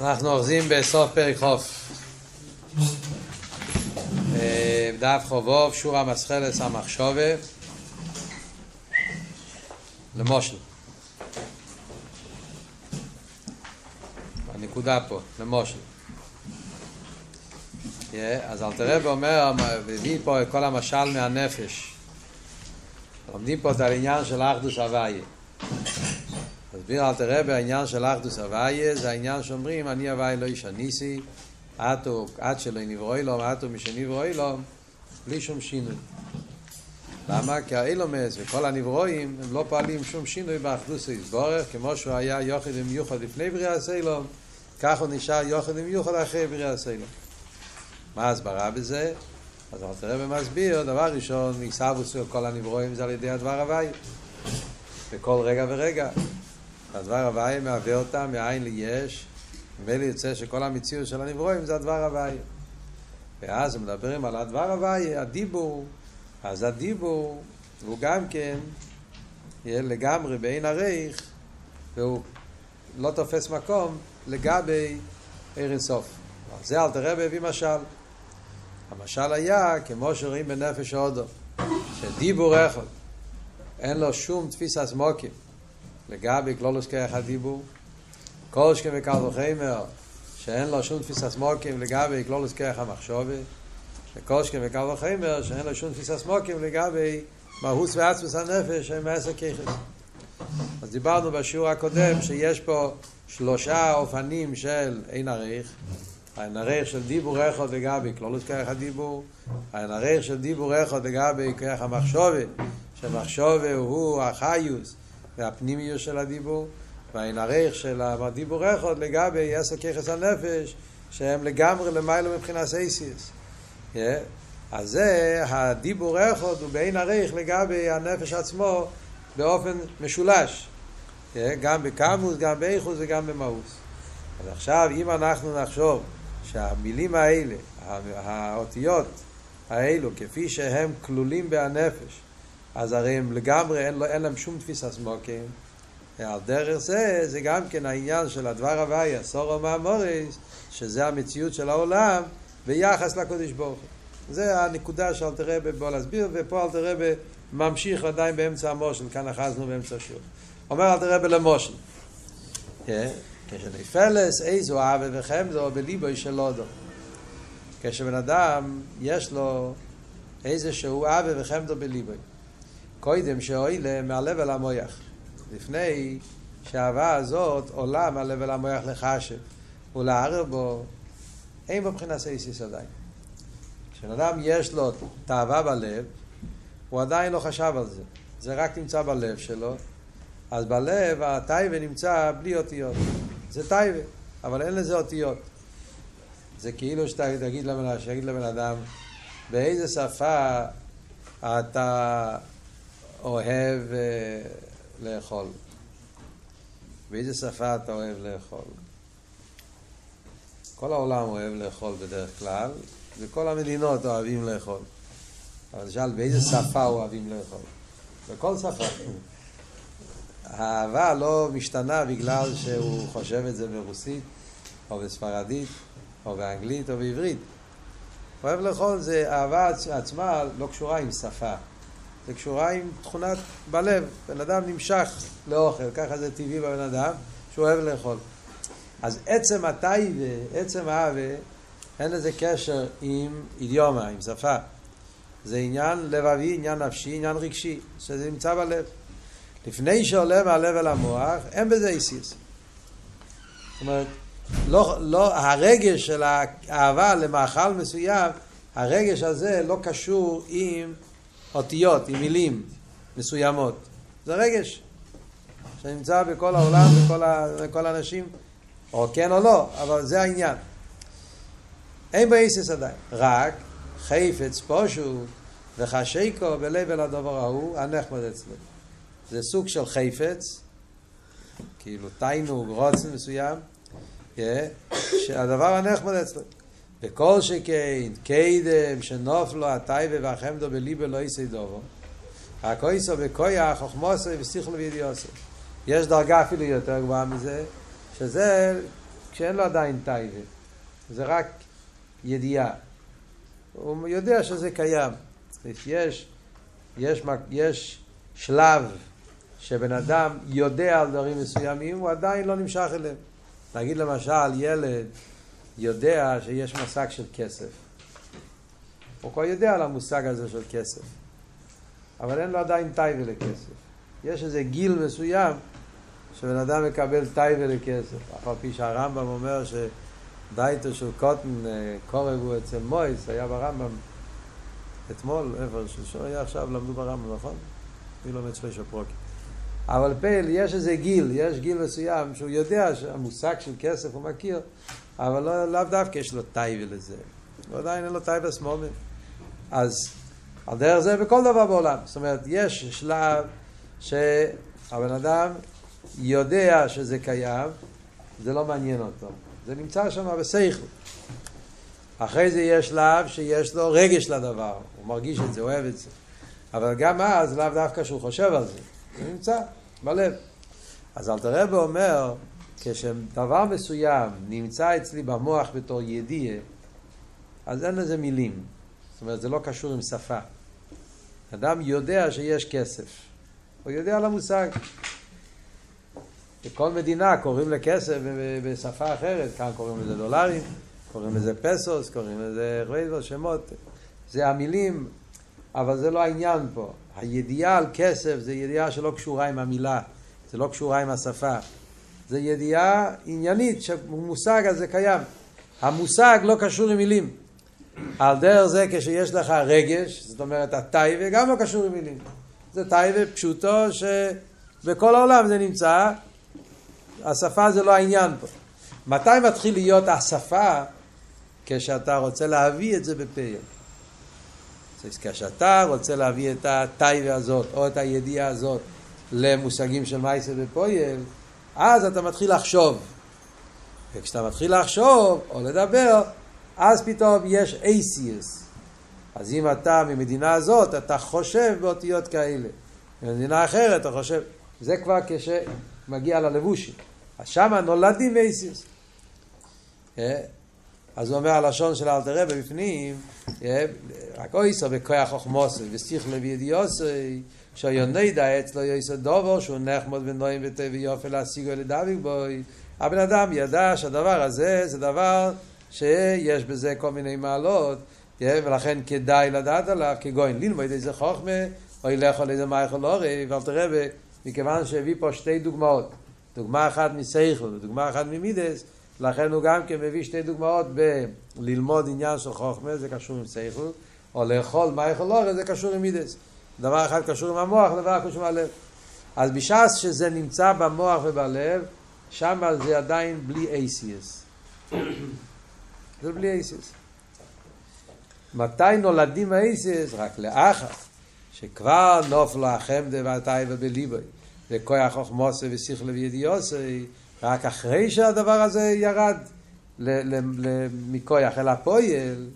אנחנו אוחזים בסוף פרק חוף. אה, דף חובוב, שורה מסחלס המחשובה. למושל. הנקודה פה, למושל. Yeah, אז אלתרעב אומר, מביא פה את כל המשל מהנפש. לומדים פה את העניין של אחדוס הוויה. מסביר אל תראה בעניין של אחדוס הוויה, זה העניין שאומרים, אני הוויה לא איש הניסי, עטו, עד שלא נברואי לו, עטו משנברואי לו, בלי שום שינוי. למה? כי האילומס וכל הנברואים הם לא פועלים שום שינוי באחדוס היסבורך, כמו שהוא היה יוחד ומיוחד לפני בריאה סיילום, כך הוא נשאר יוחד ומיוחד אחרי בריאה סיילום. מה ההסברה בזה? אז אל תראה ומסביר, דבר ראשון, עיסאוווס של כל הנברואים זה על ידי הדבר הוויה. בכל רגע ורגע. הדבר הוויה מהווה אותם מאין ליש, ממילא יוצא שכל המציאות של הנברואים זה הדבר הוויה. ואז מדברים על הדבר הוויה, הדיבור, אז הדיבור הוא גם כן לגמרי בעין הריך, והוא לא תופס מקום לגבי עיר אינסוף. זה אל תראה בהביא משל. המשל היה כמו שרואים בנפש ההודו, שדיבור אחד אין לו שום תפיסת מוקים לגבי כלולוס כרך הדיבור. כל שכם וקל וחמר, שאין לו שום תפיסת מוקים לגבי כלולוס כרך המחשובה. וכל שכם וקל וחמר, שאין לו שום תפיסת מוקים לגבי מהוס ועצמוס הנפש, שהם מעשר ככס. אז דיברנו בשיעור הקודם שיש פה שלושה אופנים של אין עריך. העין עריך של דיבור אחד לגבי כלולוס כרך הדיבור, העין עריך של דיבור אחד לגבי כרך המחשובה, שמחשובה הוא החיוס, והפנימיות של הדיבור, והעין הריך של הדיבור אחד לגבי עשר ככס הנפש, שהם לגמרי למעלה מבחינת אייסיס. Yeah. אז זה הדיבור אחד הוא בעין הריך לגבי הנפש עצמו באופן משולש. Yeah. גם בקמוס, גם באיכוס וגם במאוס. אז עכשיו אם אנחנו נחשוב שהמילים האלה, האותיות האלו, כפי שהם כלולים בהנפש, אז הרי הם לגמרי, אין, אין להם שום תפיסה סמוקים. על דרך זה, זה גם כן העניין של הדבר הוויה, סורו מהמוריס, שזה המציאות של העולם ביחס לקודש ברוך הוא. זה הנקודה שאל תראה בוא להסביר, ופה אל תראה ממשיך עדיין באמצע המושל, כאן אחזנו באמצע השיעור. אומר אל תראה למושל. כשנפלס איזו אהבה וחמדו בליבו של הודו. כשבן אדם יש לו איזשהו אהבה וחמדו בליבו. קודם שאוילה מהלב אל המויח. לפני שהאהבה הזאת עולה מהלב אל המויח לחשב ולערר בו, אין בו מבחינת סייסיס עדיין. כשבן אדם יש לו תאווה בלב, הוא עדיין לא חשב על זה. זה רק נמצא בלב שלו, אז בלב הטייבה נמצא בלי אותיות. זה טייבה, אבל אין לזה אותיות. זה כאילו לבן, שיגיד לבן אדם, באיזה שפה אתה אוהב uh, לאכול? באיזה שפה אתה אוהב לאכול? כל העולם אוהב לאכול בדרך כלל, וכל המדינות אוהבים לאכול. אבל שאל באיזה שפה אוהבים לאכול? בכל שפה. האהבה לא משתנה בגלל שהוא חושב את זה ברוסית, או בספרדית, או באנגלית, או בעברית. אוהב לאכול זה אהבה עצמה לא קשורה עם שפה. זה קשורה עם תכונת בלב. בן אדם נמשך לאוכל, ככה זה טבעי בבן אדם, שהוא אוהב לאכול. אז עצם הטייבה, עצם האהבה, אין לזה קשר עם אידיומה, עם שפה. זה עניין לבבי, עניין נפשי, עניין רגשי, שזה נמצא בלב. לפני שעולה מהלב אל המוח, אין בזה איסיס. זאת אומרת, לא, לא, הרגש של האהבה למאכל מסוים, הרגש הזה לא קשור עם אותיות, עם מילים מסוימות. זה רגש שנמצא בכל העולם, בכל, האנשים, או כן או לא, אבל זה העניין. אין באיסיס עדיין, רק חפץ פושוט וחשיקו בלב אל הדבר ההוא, הנחמד אצלנו. זה סוג של חפץ, כאילו תיינוג, רוצן מסוים, שהדבר הנחמד אצלו. וכל שכן, קדם, שנופלו הטייבה והחמדו בליבו לא יסי דובו, הכויסו וכויח, חוכמוסו וסיכלו וידיוסו. יש דרגה אפילו יותר גבוהה מזה, שזה כשאין לו עדיין טייבה. זה רק ידיעה. הוא יודע שזה קיים. יש, יש, יש שלב שבן אדם יודע על דברים מסוימים, הוא עדיין לא נמשך אליהם. נגיד למשל, ילד יודע שיש מושג של כסף. הוא כבר יודע על המושג הזה של כסף. אבל אין לו עדיין טייבה לכסף. יש איזה גיל מסוים שבן אדם מקבל טייבה לכסף. אף על פי שהרמב"ם אומר שדייטו של קוטן אה, קורב הוא אצל מויס, היה ברמב"ם אתמול, איפה, שלשום היה עכשיו, למדו ברמב"ם, נכון? אני לומד שליש הפרוקים. אבל פייל, יש איזה גיל, יש גיל מסוים שהוא יודע שהמושג של כסף הוא מכיר, אבל לא, לאו דווקא יש לו טייבה לזה. הוא עדיין אין לו טייבה סמומן. אז על דרך זה בכל דבר בעולם. זאת אומרת, יש שלב שהבן אדם יודע שזה קיים, זה לא מעניין אותו. זה נמצא שם בסייכות. אחרי זה יש שלב שיש לו רגש לדבר, הוא מרגיש את זה, אוהב את זה. אבל גם אז, לאו דווקא שהוא חושב על זה, זה נמצא בלב. אז אלתרבה אומר, כשדבר מסוים נמצא אצלי במוח בתור ידיעה, אז אין לזה מילים. זאת אומרת, זה לא קשור עם שפה. אדם יודע שיש כסף. הוא יודע על המושג. בכל מדינה קוראים לכסף בשפה אחרת, כאן קוראים לזה דולרים, קוראים לזה פסוס, קוראים לזה רייבו, שמות. זה המילים, אבל זה לא העניין פה. הידיעה על כסף זה ידיעה שלא קשורה עם המילה, זה לא קשורה עם השפה. זה ידיעה עניינית שהמושג הזה קיים. המושג לא קשור עם מילים. על דרך זה כשיש לך רגש, זאת אומרת הטייבה גם לא קשור עם מילים. זה טייבה פשוטו שבכל העולם זה נמצא, השפה זה לא העניין פה. מתי מתחיל להיות השפה? כשאתה רוצה להביא את זה בפייל. כשאתה רוצה להביא את הטייבה הזאת או את הידיעה הזאת למושגים של מייסה ופויל, אז אתה מתחיל לחשוב. וכשאתה מתחיל לחשוב או לדבר, אז פתאום יש אייסיוס. אז אם אתה ממדינה הזאת, אתה חושב באותיות כאלה. במדינה אחרת אתה חושב, זה כבר כשמגיע ללבושים. אז שמה נולדים אייסיוס. אה? אז הוא אומר הלשון של אלתר בפנים, אה? רק אויסו בכוח חוכמוסי ושכלו וידיעוסי, שיונדע אצלו יויסו דובו, שהוא נחמוד ונועים וטבע יופי להשיגו לדבק בוי. הבן אדם ידע שהדבר הזה זה דבר שיש בזה כל מיני מעלות, ולכן כדאי לדעת עליו, כגוין ללמוד איזה חוכמה, או ילך על איזה מייכל אורי, ואל תראה, מכיוון שהביא פה שתי דוגמאות, דוגמה אחת מסייכל ודוגמה אחת ממידס, לכן הוא גם כן מביא שתי דוגמאות בללמוד עניין של חוכמה, זה קשור עם סייכל, או לאכול מייכל אורי, זה קשור עם מידס. דבר אחד קשור עם המוח, דבר קשור עם הלב. אז בש"ס שזה נמצא במוח ובלב, שם זה עדיין בלי אייסיאס. זה בלי אייסיס. מתי נולדים האייסיס? רק לאחר שכבר נופלו החמדה והטייבה בליבוי וכוח חוכמוסי ושכלו וידיעוסי רק אחרי שהדבר הזה ירד מכוח אל הפויל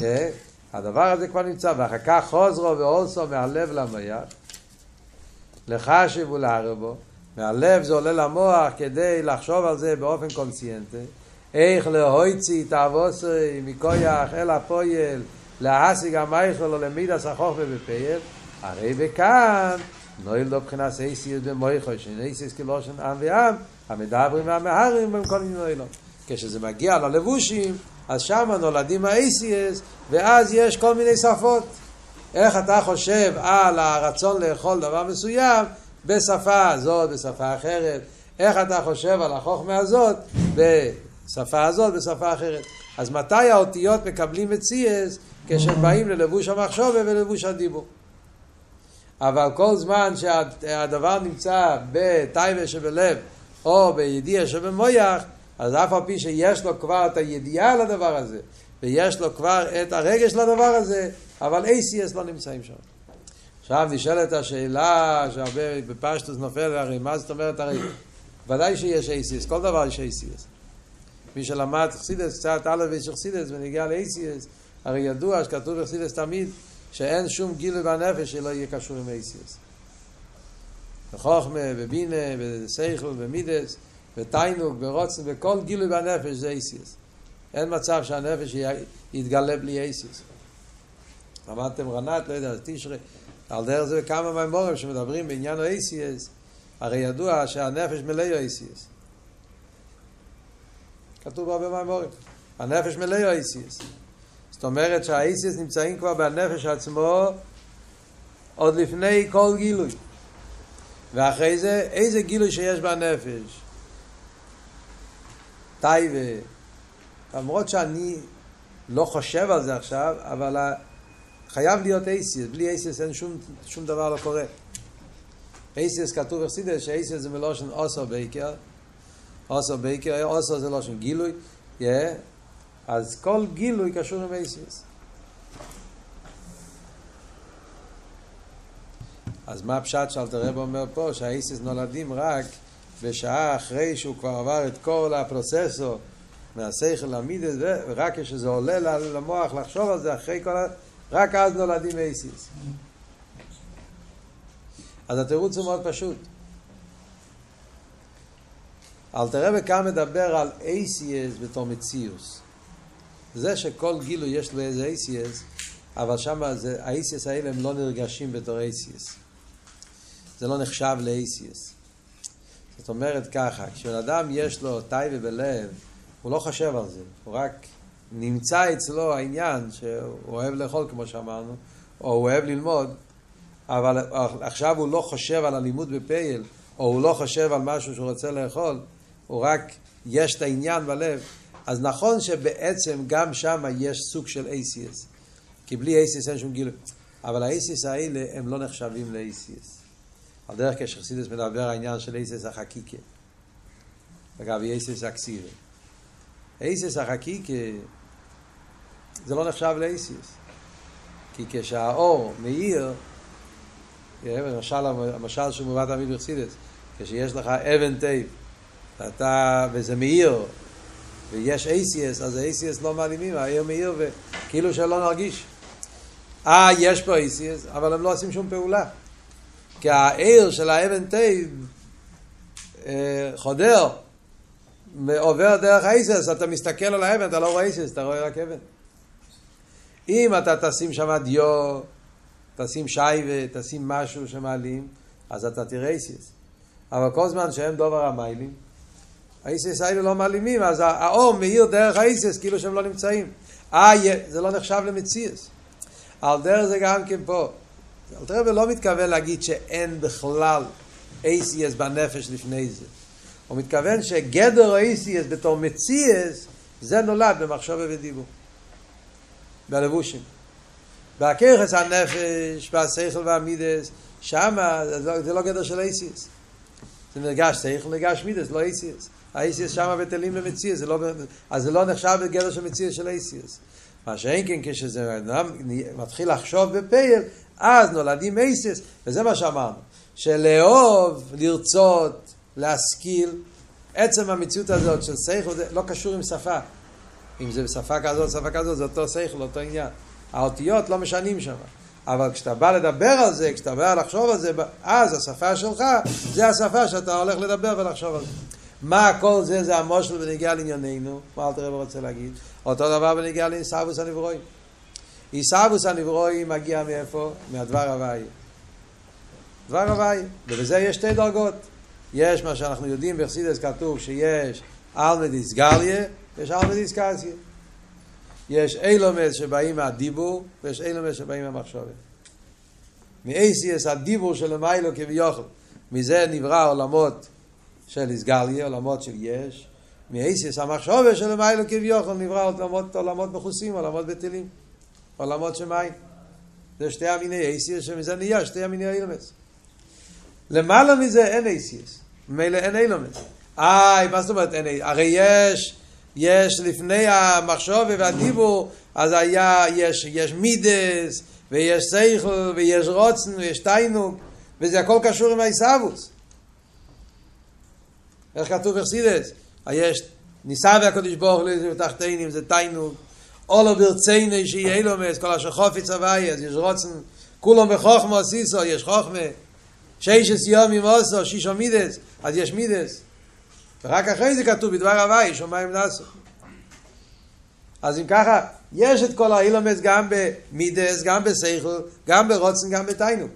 כן? הדבר הזה כבר נמצא ואחר כך חוזרו ואולסו מהלב למייח לחשב ולערבו מהלב זה עולה למוח כדי לחשוב על זה באופן קונסיינטי. איך להויצי תאבוסי מכויח אל הפויל להשיג המייכל או למידס החוכמה בפייל הרי וכאן נויל לא מבחינת אייסיוס במויכו שאין אייסיוס כלושן עם ועם המדברים והמהרים במקום נוילו כשזה מגיע ללבושים אז שם נולדים האייסיוס ואז יש כל מיני שפות איך אתה חושב על הרצון לאכול דבר מסוים בשפה הזאת, בשפה אחרת איך אתה חושב על החוכמה הזאת בשפה הזאת, בשפה אחרת. אז מתי האותיות מקבלים את סייס? כשהם באים ללבוש המחשובה ולבוש הדיבור. אבל כל זמן שהדבר נמצא בטייבה שבלב או בידיעה שבמויח, אז אף על פי שיש לו כבר את הידיעה על הדבר הזה, ויש לו כבר את הרגש לדבר הזה, אבל ACS לא נמצאים שם. עכשיו נשאלת השאלה שהרבה בפשטוס נופל, הרי מה זאת אומרת הרי? ודאי שיש ACS, כל דבר יש ACS. מי שלמד חסידס, קצת א' ויש חסידס ונגיע לאייסיאס, הרי ידוע שכתוב בחסידס תמיד שאין שום גילוי בנפש שלא יהיה קשור עם אייסיאס. בחוכמה, בבינה, בסייכל, במידס, ותיינוק, ברוצן, וכל גילוי בנפש זה אייסיאס. אין מצב שהנפש יתגלה בלי אייסיאס. למדתם רנת, לא יודע, תשרי, על דרך זה כמה מימורים שמדברים בעניין ה-ACS, הרי ידוע שהנפש מלא ACS. כתוב הרבה מימורים. הנפש מלא ACS. זאת אומרת שה-ACS נמצאים כבר בנפש עצמו עוד לפני כל גילוי. ואחרי זה, איזה גילוי שיש בנפש? טייבה. למרות שאני לא חושב על זה עכשיו, אבל חייב להיות אייסיס, בלי אייסיס אין שום, שום דבר לא קורה. אותיות כתוב בחסידות שאותיות זה מלשון אתא בוקר, אתא בוקר, אתא זה לשון גילוי, yeah. אז כל גילוי קשור עם אותיות. אז מה הפשט שאלטער רבי אומר פה, שהאותיות נולדים רק בשעה אחרי שהוא כבר עבר את כל הפרוצס מהשכל למידות, ורק כשזה עולה למוח לחשוב על זה אחרי כל ה... רק אז נולדים אייסיס. אז התירוץ הוא מאוד פשוט. אלתר רבי כאן מדבר על אייסיאס בתור מציאוס. זה שכל גילוי יש לו איזה אייסיאס, אבל שם האייסיאס האלה הם לא נרגשים בתור אייסיאס. זה לא נחשב לאייסיאס. זאת אומרת ככה, כשבן אדם יש לו טייבה בלב, הוא לא חושב על זה, הוא רק נמצא אצלו העניין שהוא אוהב לאכול כמו שאמרנו, או הוא אוהב ללמוד, אבל עכשיו הוא לא חושב על הלימוד בפייל, או הוא לא חושב על משהו שהוא רוצה לאכול, הוא רק, יש את העניין בלב, אז נכון שבעצם גם שם יש סוג של ACS, כי בלי ACS אין שום גילוי, אבל ה-ACS האלה הם לא נחשבים ל-ACS. על דרך כשחסידס מדבר העניין של ACS החקיקה, אגב, ACS אקסיבי. ACS החקיקה זה לא נחשב לאייסיס. כי כשהאור מאיר, למשל המשל שמובא תמיד בחסידות, כשיש לך אבן טוב, ואתה, וזה מאיר, ויש אותיות, אז האותיות לא מעלימים, האור מאיר וכאילו שלא נרגיש. אה, יש פה אותיות, אבל הם לא עושים שום פעולה. כי האור של האבן טוב אה, חודר, עובר דרך האותיות, אתה מסתכל על האבן, אתה לא רואה אותיות, אתה רואה רק אבן. אם אתה תשים שם דיו, תשים שייבה, תשים משהו שמעלים, אז אתה תראה אותיות. אבל כל זמן שהם דובר המיילים, האותיות האלה לא מעלימים, אז האור מאיר דרך האותיות כאילו שהם לא נמצאים. אה, זה לא נחשב למציאות. על דרך זה גם כן פה. אלתרבה לא מתכוון להגיד שאין בכלל אייסיאס בנפש לפני זה. הוא מתכוון שגדר האייסיאס בתור מציאס, זה נולד במחשבה ודיבור. בלבושים. בהכרס הנפש, והשכל והמידס, שמה זה, זה לא גדר של אייסיס. זה נרגש שכל, נרגש מידס, לא אייסיס. האייסיס שמה בטלים למציאס, לא, אז זה לא נחשב בגדר של מציאס של אייסיס. מה שאין כן כשזה מתחיל לחשוב בפייל, אז נולדים אייסיס, וזה מה שאמרנו. שלאהוב, לרצות, להשכיל, עצם המציאות הזאת של שכל, זה לא קשור עם שפה. אם זה בשפה כזאת, שפה כזאת, זה אותו שכל, אותו עניין. האותיות לא משנים שם. אבל כשאתה בא לדבר על זה, כשאתה בא לחשוב על זה, אז השפה שלך, זה השפה שאתה הולך לדבר ולחשוב על זה. מה כל זה, זה המושל בנגיע לענייננו, מה אלתר רב רוצה להגיד? אותו דבר בנגיע לעיסאוווס הנברואי. עיסאוווס הנברואי מגיע מאיפה? מהדבר הוואי. דבר הוואי. ובזה יש שתי דרגות. יש מה שאנחנו יודעים, בחסידס כתוב שיש אלמדיס גליה, יש ארבע דיסקסיה. יש אילומס שבאים מהדיבור, ויש אילומס שבאים מהמחשבת. מאייסיאס הדיבור של המיילו כביוכל. מזה נברא עולמות של איסגליה, עולמות של יש. מאייסיאס המחשבת של המיילו כביוכל נברא עולמות, עולמות מכוסים, עולמות בטלים. עולמות שמים. זה שתי המיני אייסיאס שמזה נהיה שתי המיני אילומס. למעלה מזה אין אייסיאס. ממילא אין אילומס. איי, מה זאת אומרת אין אייסיאס? הרי יש... יש לפני המחשוב והדיבור, אז היה, יש, יש מידס, ויש סייכל, ויש רוצן, ויש תיינוק, וזה הכל קשור עם העיסאוווס. איך כתוב בחסידס? יש ניסה והקדוש ברוך הוא תחתינים, זה תיינוק. אולו ברצייני שיהיה אילומס, כל אשר חופץ הוואי, אז יש רוצן, כולו בחוכמו סיסו, יש חוכמה. שישס יום עם אוסו, שישו מידס, אז יש מידס. ורק אחרי זה כתוב בדבר הוואי, שמיים נאסו. אז אם ככה, יש את כל האילומס גם במידס, גם בסייכל, גם ברוצן, גם בתיינוק.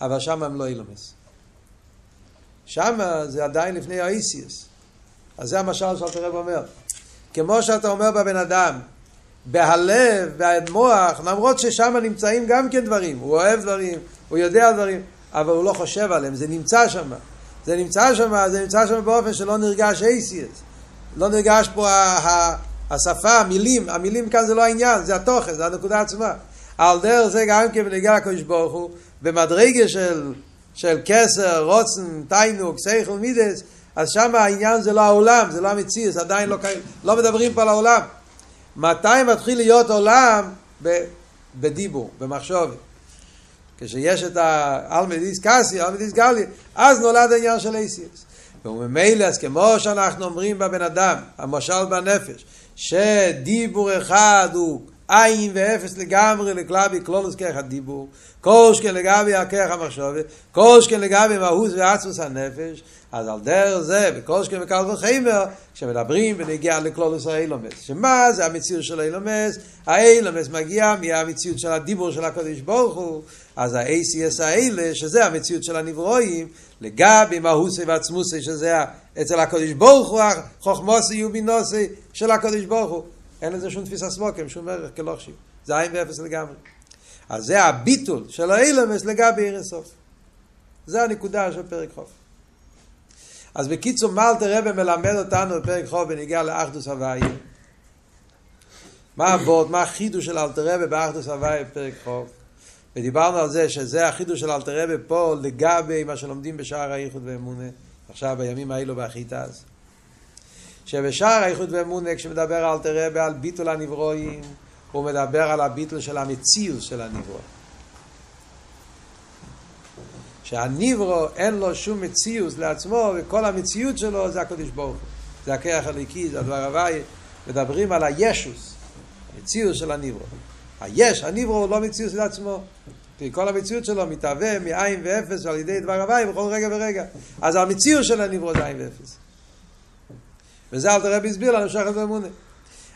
אבל שם הם לא אילומס. שם זה עדיין לפני האיסיוס. אז זה המשל שאתה רב אומר. כמו שאתה אומר בבן אדם, בהלב, במוח, למרות ששם נמצאים גם כן דברים, הוא אוהב דברים, הוא יודע דברים, אבל הוא לא חושב עליהם, זה נמצא שם. זה נמצא שם, זה נמצא שם באופן שלא נרגש אייסיאס. לא נרגש פה השפה, המילים, המילים כאן זה לא העניין, זה התוכן, זה הנקודה עצמה. על דרך זה גם כן בנגיע לקדוש ברוך הוא, במדרגה של, של כסר, רוצן, תיינוק, סייכל, מידס, אז שם העניין זה לא העולם, זה לא המציאות, עדיין לא, לא מדברים פה על העולם. מתי מתחיל להיות עולם? בדיבור, במחשבת. כשיש את האלמדיס קאסי, אלמדיס גלי, אז נולד העניין של אייסיאס. וממילא, אז כמו שאנחנו אומרים בבן אדם, המשל בנפש, שדיבור אחד הוא עין ואפס לגמרי לכלבי כלולוס כרך הדיבור, כל שכן לגבי הכרך המחשובת, כל שכן לגבי מהות ועצמוס הנפש, אז על דרך זה, וכל שכן וקל וחמר, כשמדברים ונגיע לכלולוס האילומס. שמה זה המציאות של האילומס? האילומס מגיע מהמציאות של הדיבור של הקדוש ברוך הוא, אז ה-ACS האלה, שזה המציאות של הנברואים, לגבי מהוסי ועצמוסי, שזה אצל הקדוש ברוך הוא, חוכמוסי ובינוסי של הקדוש ברוך הוא. אין לזה שום תפיסה סמוקים, שום ערך כלוכשיב. זה עין ואפס לגמרי. אז זה הביטול של האילמס לגבי עיר הסוף. זה הנקודה של פרק חוף. אז בקיצור, מה אלתר רבי מלמד אותנו בפרק חוף בניגיע לאחדוס הוויה? מה הוורד, מה החידוש של אלתר רבי באחדוס הוויה בפרק חוף? ודיברנו על זה שזה החידוש של אלתר רבי פה לגבי מה שלומדים בשער האיחוד ואמונה, עכשיו בימים האלו והחיטה שבשער האיחוד ואמונה כשמדבר אלתר רבי על ביטול הנברואים הוא מדבר על הביטול של המציאות של הנברו. שהנברו אין לו שום מציאות לעצמו וכל המציאות שלו זה הקדוש ברוך הוא. זה הכרך הליקי, זה הדבר הוואי. מדברים על הישוס, המציאות של הנברו. היש, הנברו הוא לא מציאות לעצמו. כי כל המציאות שלו מתהווה מאין ואפס על ידי דבר הוואי בכל רגע ורגע. אז המציאות של הנברו זה עין ואפס. וזה אל תראה הסביר לנו שחר ואמונה.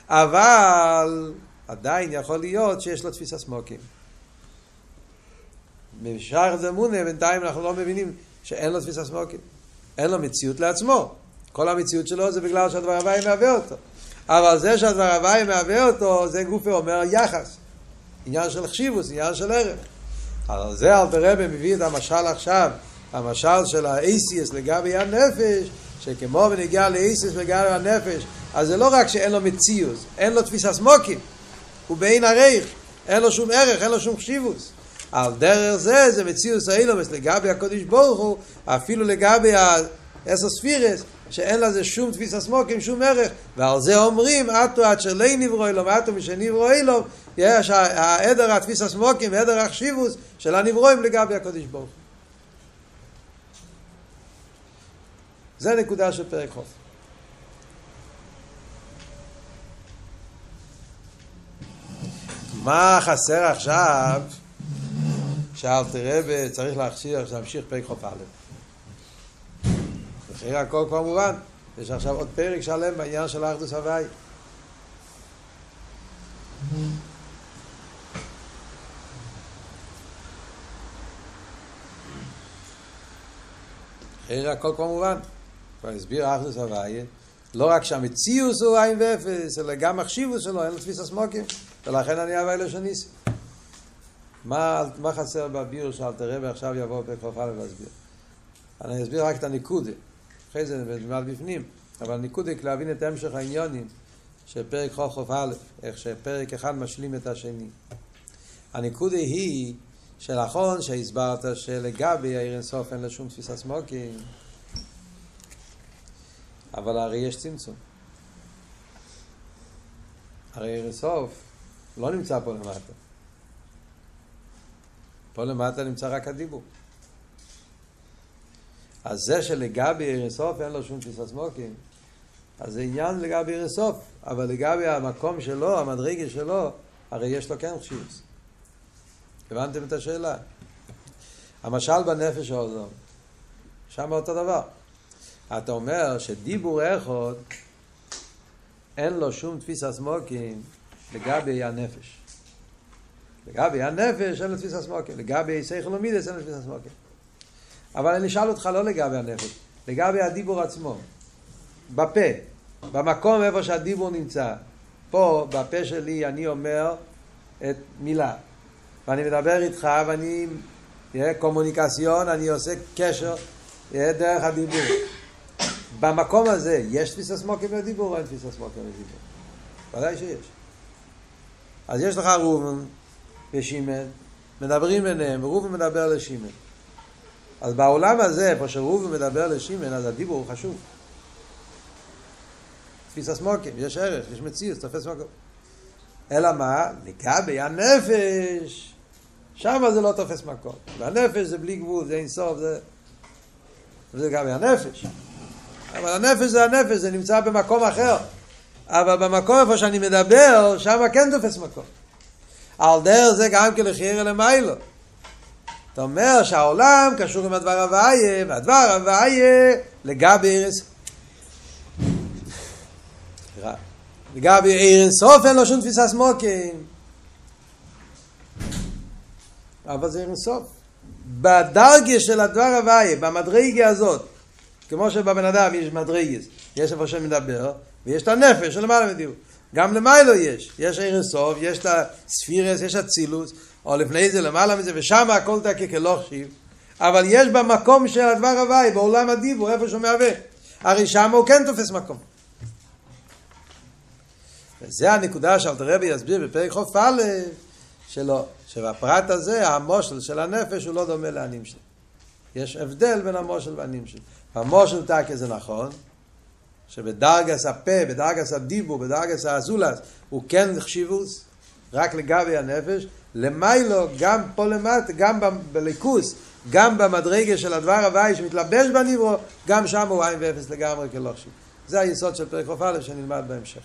אבל עדיין יכול להיות שיש לו תפיסה סמוקים. בשער ואמונה בינתיים אנחנו לא מבינים שאין לו תפיסה סמוקים. אין לו מציאות לעצמו. כל המציאות שלו זה בגלל שהדבר הוואי מהווה אותו. אבל זה שהדבר הוואי מהווה אותו, זה גופי אומר יחס. עניין של חשיבוס, עניין של ערך. על זה אלתר רבי מביא את המשל עכשיו, המשל של האייסיאס לגבי הנפש, שכמו בנגיע לאייסיאס לגבי הנפש, אז זה לא רק שאין לו מציאוס, אין לו תפיסה סמוקים, הוא באין עריך, אין לו שום ערך, אין לו שום חשיבוס. על דרך זה, זה מציאוס האילומס לגבי הקודש ברוך הוא, אפילו לגבי העשר ספירס, שאין לזה שום תפיסה סמוקים, שום ערך, ועל זה אומרים, אטו עד שלא נברוא אילום, אטו משנברוא אילום, יש העדר התפיסה סמוקים, העדר החשיבוס של הנברואים לגבי הקודש ברוך זה נקודה של פרק חוף. מה חסר עכשיו שאל תראה צריך להכשיר, להמשיך פרק חוף א'. אחרי הכל כבר מובן. יש עכשיו עוד פרק שלם בעניין של האחדוס הוואי. אחרי הכל כבר מובן. כבר הסביר האחדוס הוואי. לא רק שהמציאוס הוא עין ואפס, אלא גם החשיבוס שלו, אין לו תפיס הסמוקים, ולכן אני אהבה אלו שניסי. מה, מה חסר בביור שאל תראה ועכשיו יבוא כ"א להסביר? אני אסביר רק את הניקודה. אחרי זה נלמד בפנים, אבל ניקודיק להבין את המשך העניונים של פרק חוף א', איך שפרק אחד משלים את השני. הניקודה היא שנכון שהסברת שלגבי העיר אינסוף אין לה שום תפיסה סמוקים, אבל הרי יש צמצום. הרי עיר אינסוף לא נמצא פה למטה. פה למטה נמצא רק הדיבור. אז זה שלגבי אירסוף אין לו שום תפיסה סמוקים, אז זה עניין לגבי אירסוף, אבל לגבי המקום שלו, המדרגה שלו, הרי יש לו כן חשיבוס. הבנתם את השאלה? המשל בנפש האוזון, שם אותו דבר. אתה אומר שדיבור אחד אין לו שום תפיסה סמוקים לגבי הנפש. לגבי הנפש אין לו תפיסה סמוקים, לגבי סייכל ומידס אין לו תפיסה סמוקים. אבל אני אשאל אותך לא לגבי הנפש, לגבי הדיבור עצמו. בפה, במקום איפה שהדיבור נמצא. פה, בפה שלי, אני אומר את מילה. ואני מדבר איתך ואני, קומוניקציון, אני עושה קשר דרך הדיבור. במקום הזה, יש תפיסה סמוקים לדיבור או אין תפיסה סמוקים לדיבור? ודאי שיש. אז יש לך ראובן ושימן, מדברים ביניהם, ראובן מדבר לשימן. אז בעולם הזה, איפה שראובן מדבר לשימן, אז הדיבור הוא חשוב. תפיסה סמוקים, יש ערך, יש מציאות, תופס מקום. אלא מה? לגבי הנפש, שם זה לא תופס מקום. והנפש זה בלי גבול, זה אינסוף, זה... זה לגבי הנפש. אבל הנפש זה הנפש, זה נמצא במקום אחר. אבל במקום איפה שאני מדבר, שם כן תופס מקום. על דרך זה גם כן לחיירה למיילו. אתה אומר שהעולם קשור עם הדבר הוויה, והדבר הוויה לגבי ארץ... לגבי עיר סוף אין לו שום תפיסה סמוקים. אבל זה עיר סוף. בדרגה של הדבר הוויה, במדרגה הזאת, כמו שבבן אדם יש מדרגס, יש איפה שמדבר, ויש את הנפש שלמעלה מדיוק. גם למיילו יש, יש עיר יש את הספירס, יש אצילוס, או לפני זה למעלה מזה, ושם הכל תקה כלוכשיב, אבל יש במקום של הדבר הוואי, בעולם הדיבור, איפה שהוא מהווה. הרי שם הוא כן תופס מקום. וזה הנקודה שאלתר רבי יסביר בפרק חוף א', שלא, שבפרט הזה המושל של הנפש הוא לא דומה לענים שלו. יש הבדל בין המושל והנים שלו. המושל תקה זה נכון, שבדרגס הפה, בדרגס הדיבור, בדרגס האזולס, הוא כן חשיבוס, רק לגבי הנפש, למיילו, גם פה למטה, גם בליכוס, גם במדרגה של הדבר הוואי שמתלבש בניברו, גם שם הוא עין ואפס לגמרי כלא חשיב. זה היסוד של פרק כ"א שנלמד בהמשך.